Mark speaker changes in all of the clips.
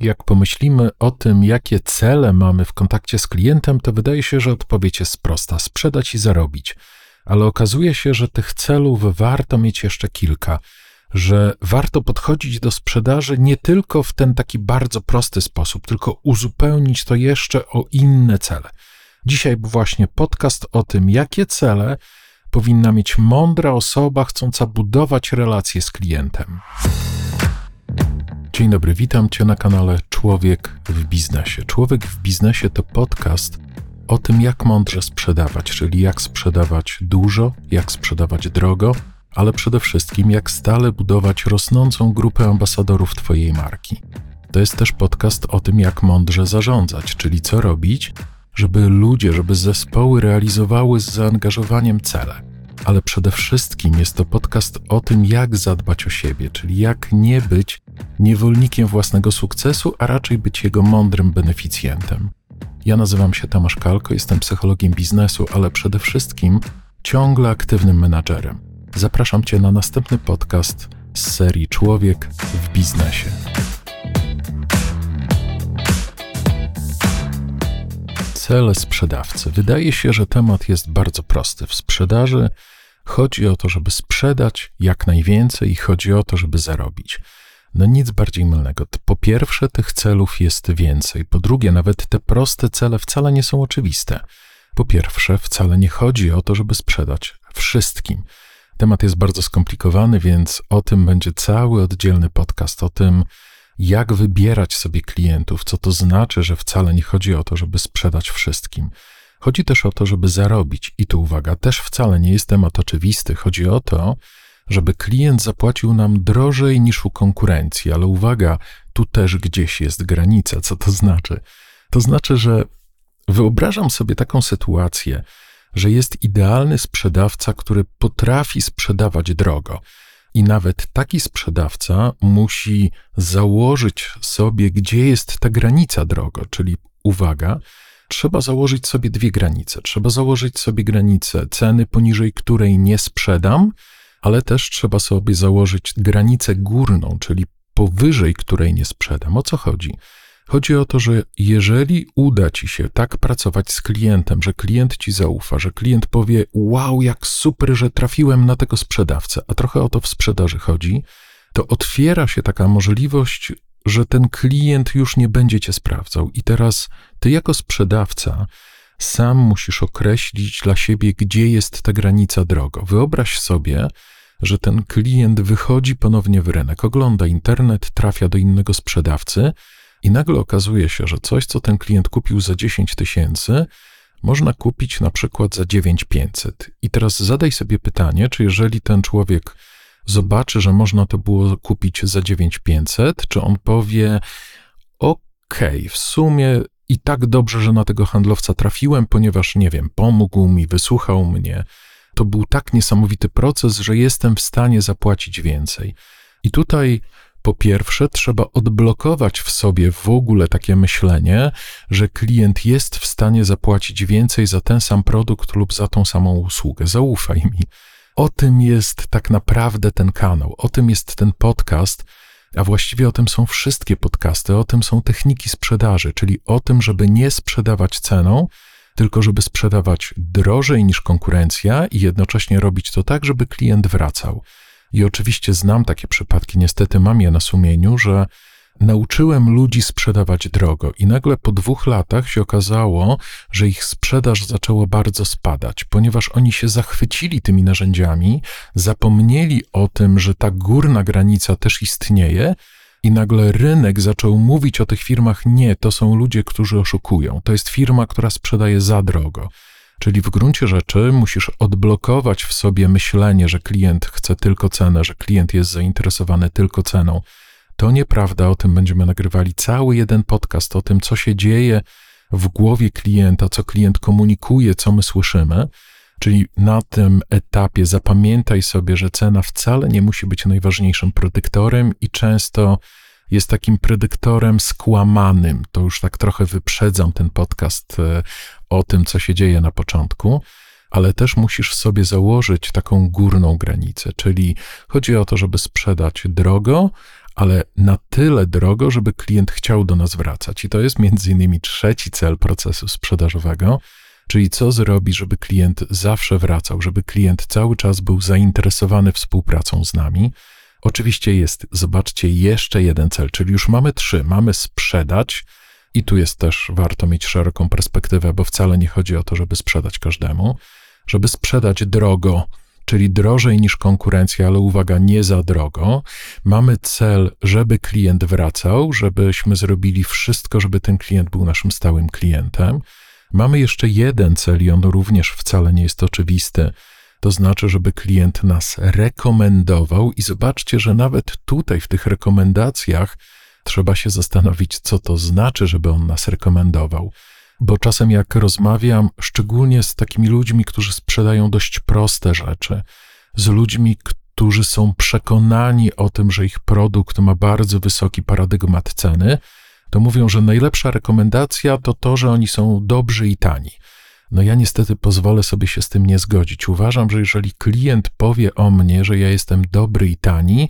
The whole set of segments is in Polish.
Speaker 1: Jak pomyślimy o tym, jakie cele mamy w kontakcie z klientem, to wydaje się, że odpowiedź jest prosta: sprzedać i zarobić. Ale okazuje się, że tych celów warto mieć jeszcze kilka, że warto podchodzić do sprzedaży nie tylko w ten taki bardzo prosty sposób, tylko uzupełnić to jeszcze o inne cele. Dzisiaj właśnie podcast o tym, jakie cele powinna mieć mądra osoba chcąca budować relacje z klientem. Dzień dobry, witam Cię na kanale Człowiek w Biznesie. Człowiek w Biznesie to podcast o tym, jak mądrze sprzedawać, czyli jak sprzedawać dużo, jak sprzedawać drogo, ale przede wszystkim jak stale budować rosnącą grupę ambasadorów Twojej marki. To jest też podcast o tym, jak mądrze zarządzać, czyli co robić, żeby ludzie, żeby zespoły realizowały z zaangażowaniem cele. Ale przede wszystkim jest to podcast o tym, jak zadbać o siebie, czyli jak nie być niewolnikiem własnego sukcesu, a raczej być jego mądrym beneficjentem. Ja nazywam się Tomasz Kalko, jestem psychologiem biznesu, ale przede wszystkim ciągle aktywnym menadżerem. Zapraszam Cię na następny podcast z serii Człowiek w biznesie. Cele sprzedawcy. Wydaje się, że temat jest bardzo prosty. W sprzedaży chodzi o to, żeby sprzedać jak najwięcej i chodzi o to, żeby zarobić. No nic bardziej mylnego. Po pierwsze, tych celów jest więcej. Po drugie, nawet te proste cele wcale nie są oczywiste. Po pierwsze, wcale nie chodzi o to, żeby sprzedać wszystkim. Temat jest bardzo skomplikowany, więc o tym będzie cały oddzielny podcast. O tym, jak wybierać sobie klientów, co to znaczy, że wcale nie chodzi o to, żeby sprzedać wszystkim. Chodzi też o to, żeby zarobić. I tu uwaga, też wcale nie jest temat oczywisty. Chodzi o to, żeby klient zapłacił nam drożej niż u konkurencji, ale uwaga, tu też gdzieś jest granica. Co to znaczy? To znaczy, że wyobrażam sobie taką sytuację, że jest idealny sprzedawca, który potrafi sprzedawać drogo. I nawet taki sprzedawca musi założyć sobie, gdzie jest ta granica drogo, czyli uwaga, trzeba założyć sobie dwie granice. Trzeba założyć sobie granicę ceny, poniżej której nie sprzedam, ale też trzeba sobie założyć granicę górną, czyli powyżej której nie sprzedam. O co chodzi? Chodzi o to, że jeżeli uda ci się tak pracować z klientem, że klient ci zaufa, że klient powie: Wow, jak super, że trafiłem na tego sprzedawcę, a trochę o to w sprzedaży chodzi, to otwiera się taka możliwość, że ten klient już nie będzie cię sprawdzał. I teraz ty, jako sprzedawca, sam musisz określić dla siebie, gdzie jest ta granica drogo. Wyobraź sobie, że ten klient wychodzi ponownie w rynek, ogląda internet, trafia do innego sprzedawcy i nagle okazuje się, że coś, co ten klient kupił za 10 tysięcy, można kupić na przykład za 9500. I teraz zadaj sobie pytanie, czy jeżeli ten człowiek zobaczy, że można to było kupić za 9500, czy on powie: OK, w sumie i tak dobrze, że na tego handlowca trafiłem, ponieważ nie wiem, pomógł mi, wysłuchał mnie. To był tak niesamowity proces, że jestem w stanie zapłacić więcej. I tutaj po pierwsze, trzeba odblokować w sobie w ogóle takie myślenie, że klient jest w stanie zapłacić więcej za ten sam produkt lub za tą samą usługę. Zaufaj mi. O tym jest tak naprawdę ten kanał, o tym jest ten podcast, a właściwie o tym są wszystkie podcasty, o tym są techniki sprzedaży, czyli o tym, żeby nie sprzedawać ceną, tylko żeby sprzedawać drożej niż konkurencja i jednocześnie robić to tak, żeby klient wracał. I oczywiście znam takie przypadki, niestety mam je na sumieniu, że nauczyłem ludzi sprzedawać drogo i nagle po dwóch latach się okazało, że ich sprzedaż zaczęła bardzo spadać, ponieważ oni się zachwycili tymi narzędziami, zapomnieli o tym, że ta górna granica też istnieje. I nagle rynek zaczął mówić o tych firmach: Nie, to są ludzie, którzy oszukują. To jest firma, która sprzedaje za drogo. Czyli w gruncie rzeczy musisz odblokować w sobie myślenie, że klient chce tylko cenę, że klient jest zainteresowany tylko ceną. To nieprawda, o tym będziemy nagrywali cały jeden podcast, o tym, co się dzieje w głowie klienta, co klient komunikuje, co my słyszymy. Czyli na tym etapie zapamiętaj sobie, że cena wcale nie musi być najważniejszym predyktorem i często jest takim predyktorem skłamanym. To już tak trochę wyprzedzam ten podcast e, o tym, co się dzieje na początku, ale też musisz sobie założyć taką górną granicę, czyli chodzi o to, żeby sprzedać drogo, ale na tyle drogo, żeby klient chciał do nas wracać. I to jest między innymi trzeci cel procesu sprzedażowego, czyli co zrobić, żeby klient zawsze wracał, żeby klient cały czas był zainteresowany współpracą z nami. Oczywiście jest, zobaczcie, jeszcze jeden cel, czyli już mamy trzy. Mamy sprzedać, i tu jest też warto mieć szeroką perspektywę, bo wcale nie chodzi o to, żeby sprzedać każdemu, żeby sprzedać drogo, czyli drożej niż konkurencja, ale uwaga, nie za drogo. Mamy cel, żeby klient wracał, żebyśmy zrobili wszystko, żeby ten klient był naszym stałym klientem. Mamy jeszcze jeden cel, i on również wcale nie jest oczywisty. To znaczy, żeby klient nas rekomendował, i zobaczcie, że nawet tutaj w tych rekomendacjach trzeba się zastanowić, co to znaczy, żeby on nas rekomendował. Bo czasem, jak rozmawiam, szczególnie z takimi ludźmi, którzy sprzedają dość proste rzeczy, z ludźmi, którzy są przekonani o tym, że ich produkt ma bardzo wysoki paradygmat ceny, to mówią, że najlepsza rekomendacja to to, że oni są dobrzy i tani. No ja niestety pozwolę sobie się z tym nie zgodzić. Uważam, że jeżeli klient powie o mnie, że ja jestem dobry i tani,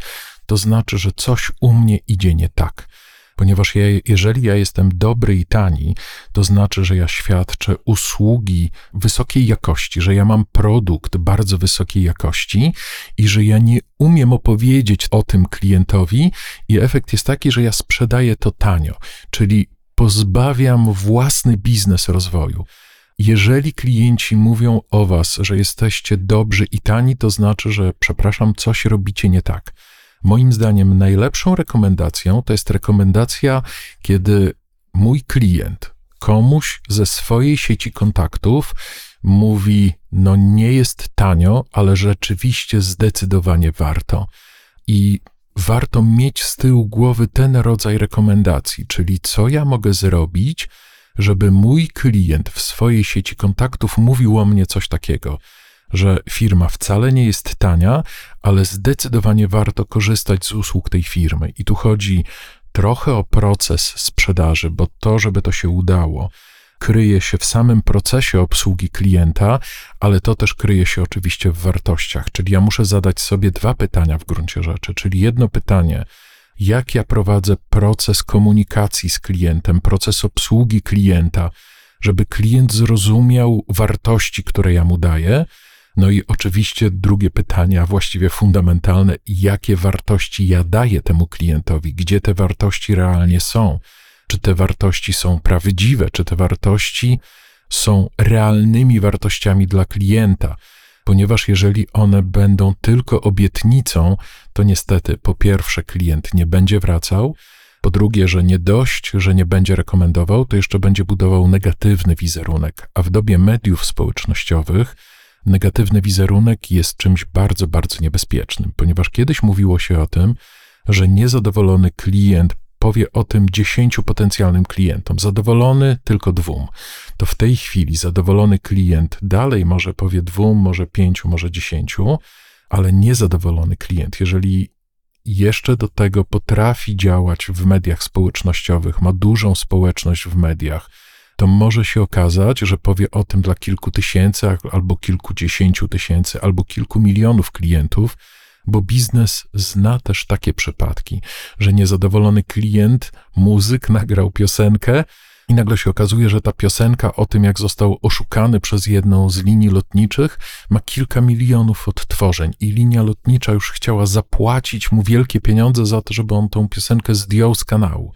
Speaker 1: to znaczy, że coś u mnie idzie nie tak. Ponieważ ja, jeżeli ja jestem dobry i tani, to znaczy, że ja świadczę usługi wysokiej jakości, że ja mam produkt bardzo wysokiej jakości i że ja nie umiem opowiedzieć o tym klientowi, i efekt jest taki, że ja sprzedaję to tanio, czyli pozbawiam własny biznes rozwoju. Jeżeli klienci mówią o Was, że jesteście dobrzy i tani, to znaczy, że przepraszam, coś robicie nie tak. Moim zdaniem najlepszą rekomendacją to jest rekomendacja, kiedy mój klient komuś ze swojej sieci kontaktów mówi: No, nie jest tanio, ale rzeczywiście zdecydowanie warto. I warto mieć z tyłu głowy ten rodzaj rekomendacji, czyli co ja mogę zrobić, żeby mój klient w swojej sieci kontaktów mówił o mnie coś takiego że firma wcale nie jest tania, ale zdecydowanie warto korzystać z usług tej firmy. I tu chodzi trochę o proces sprzedaży, bo to, żeby to się udało, kryje się w samym procesie obsługi klienta, ale to też kryje się oczywiście w wartościach. Czyli ja muszę zadać sobie dwa pytania w gruncie rzeczy. Czyli jedno pytanie, jak ja prowadzę proces komunikacji z klientem, proces obsługi klienta, żeby klient zrozumiał wartości, które ja mu daję, no i oczywiście drugie pytanie, a właściwie fundamentalne, jakie wartości ja daję temu klientowi, gdzie te wartości realnie są, czy te wartości są prawdziwe, czy te wartości są realnymi wartościami dla klienta. Ponieważ jeżeli one będą tylko obietnicą, to niestety po pierwsze klient nie będzie wracał, po drugie, że nie dość, że nie będzie rekomendował, to jeszcze będzie budował negatywny wizerunek. A w dobie mediów społecznościowych negatywny wizerunek jest czymś bardzo, bardzo niebezpiecznym, ponieważ kiedyś mówiło się o tym, że niezadowolony klient powie o tym dziesięciu potencjalnym klientom, zadowolony tylko dwóm. To w tej chwili zadowolony klient dalej może powie dwóm, może pięciu, może dziesięciu, ale niezadowolony klient, jeżeli jeszcze do tego potrafi działać w mediach społecznościowych, ma dużą społeczność w mediach, to może się okazać, że powie o tym dla kilku tysięcy, albo kilkudziesięciu tysięcy, albo kilku milionów klientów, bo biznes zna też takie przypadki, że niezadowolony klient, muzyk nagrał piosenkę i nagle się okazuje, że ta piosenka o tym, jak został oszukany przez jedną z linii lotniczych, ma kilka milionów odtworzeń i linia lotnicza już chciała zapłacić mu wielkie pieniądze za to, żeby on tą piosenkę zdjął z kanału.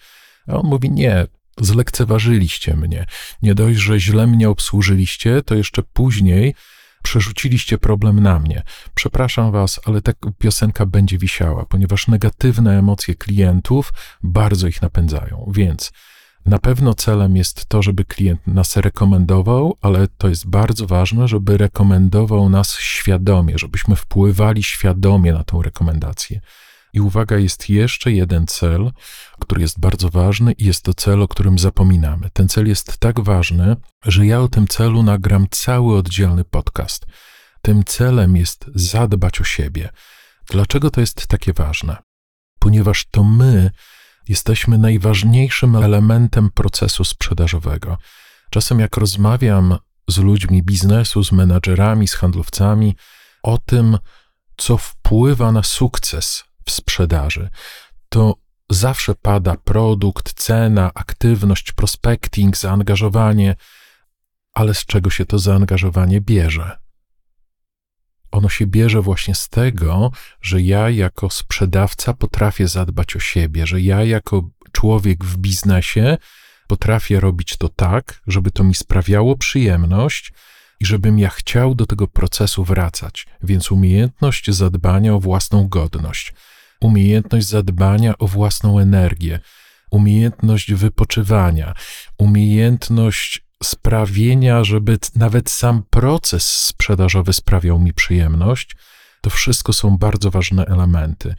Speaker 1: A on mówi: Nie, zlekceważyliście mnie. Nie dość, że źle mnie obsłużyliście, to jeszcze później przerzuciliście problem na mnie. Przepraszam was, ale ta piosenka będzie wisiała, ponieważ negatywne emocje klientów bardzo ich napędzają. Więc na pewno celem jest to, żeby klient nas rekomendował, ale to jest bardzo ważne, żeby rekomendował nas świadomie, żebyśmy wpływali świadomie na tą rekomendację. I uwaga, jest jeszcze jeden cel, który jest bardzo ważny i jest to cel, o którym zapominamy. Ten cel jest tak ważny, że ja o tym celu nagram cały oddzielny podcast. Tym celem jest zadbać o siebie. Dlaczego to jest takie ważne? Ponieważ to my jesteśmy najważniejszym elementem procesu sprzedażowego. Czasem, jak rozmawiam z ludźmi biznesu, z menadżerami, z handlowcami o tym, co wpływa na sukces w sprzedaży, to zawsze pada produkt, cena, aktywność, prospecting, zaangażowanie, ale z czego się to zaangażowanie bierze? Ono się bierze właśnie z tego, że ja jako sprzedawca potrafię zadbać o siebie, że ja jako człowiek w biznesie potrafię robić to tak, żeby to mi sprawiało przyjemność i żebym ja chciał do tego procesu wracać. Więc umiejętność zadbania o własną godność, umiejętność zadbania o własną energię, umiejętność wypoczywania, umiejętność sprawienia, żeby nawet sam proces sprzedażowy sprawiał mi przyjemność, to wszystko są bardzo ważne elementy.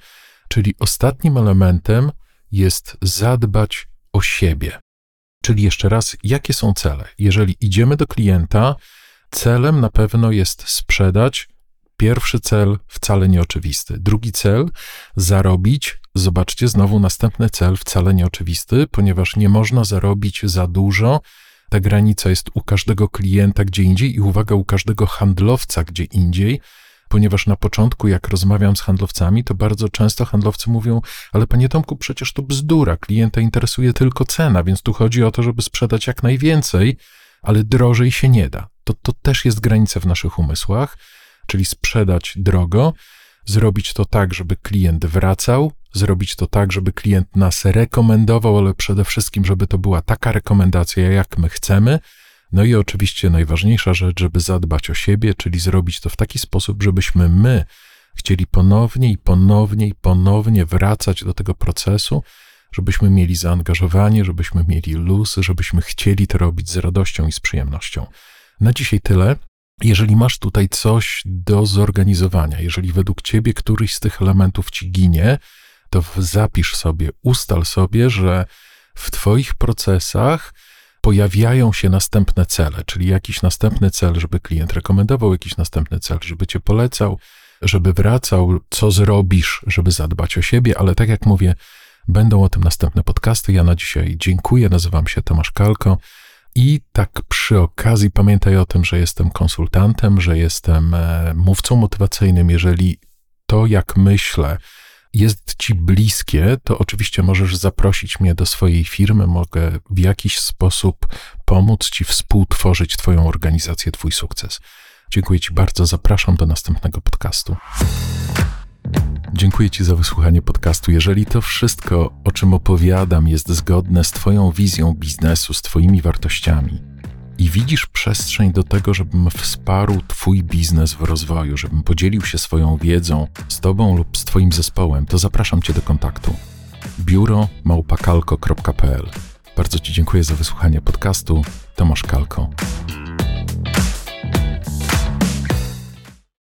Speaker 1: Czyli ostatnim elementem jest zadbać o siebie. Czyli jeszcze raz, jakie są cele? Jeżeli idziemy do klienta, celem na pewno jest sprzedać. Pierwszy cel wcale nieoczywisty. Drugi cel zarobić. Zobaczcie, znowu następny cel wcale nieoczywisty, ponieważ nie można zarobić za dużo. Ta granica jest u każdego klienta gdzie indziej i uwaga, u każdego handlowca gdzie indziej ponieważ na początku, jak rozmawiam z handlowcami, to bardzo często handlowcy mówią: Ale panie Tomku, przecież to bzdura, klienta interesuje tylko cena, więc tu chodzi o to, żeby sprzedać jak najwięcej, ale drożej się nie da. To, to też jest granica w naszych umysłach, czyli sprzedać drogo, zrobić to tak, żeby klient wracał, zrobić to tak, żeby klient nas rekomendował, ale przede wszystkim, żeby to była taka rekomendacja, jak my chcemy no i oczywiście najważniejsza rzecz, żeby zadbać o siebie, czyli zrobić to w taki sposób, żebyśmy my chcieli ponownie i ponownie i ponownie wracać do tego procesu, żebyśmy mieli zaangażowanie, żebyśmy mieli luz, żebyśmy chcieli to robić z radością i z przyjemnością. Na dzisiaj tyle. Jeżeli masz tutaj coś do zorganizowania, jeżeli według ciebie któryś z tych elementów ci ginie, to zapisz sobie, ustal sobie, że w twoich procesach pojawiają się następne cele, czyli jakiś następny cel, żeby klient rekomendował, jakiś następny cel, żeby cię polecał, żeby wracał, co zrobisz, żeby zadbać o siebie, ale tak jak mówię, będą o tym następne podcasty. Ja na dzisiaj dziękuję, nazywam się Tomasz Kalko. I tak przy okazji pamiętaj o tym, że jestem konsultantem, że jestem e, mówcą motywacyjnym. Jeżeli to, jak myślę, jest ci bliskie, to oczywiście możesz zaprosić mnie do swojej firmy, mogę w jakiś sposób pomóc ci współtworzyć Twoją organizację, Twój sukces. Dziękuję Ci bardzo, zapraszam do następnego podcastu. Dziękuję Ci za wysłuchanie podcastu. Jeżeli to wszystko, o czym opowiadam, jest zgodne z Twoją wizją biznesu, z Twoimi wartościami, i widzisz przestrzeń do tego, żebym wsparł Twój biznes w rozwoju, żebym podzielił się swoją wiedzą z Tobą lub z Twoim zespołem, to zapraszam Cię do kontaktu. Biuro małpakalko.pl Bardzo Ci dziękuję za wysłuchanie podcastu. Tomasz Kalko.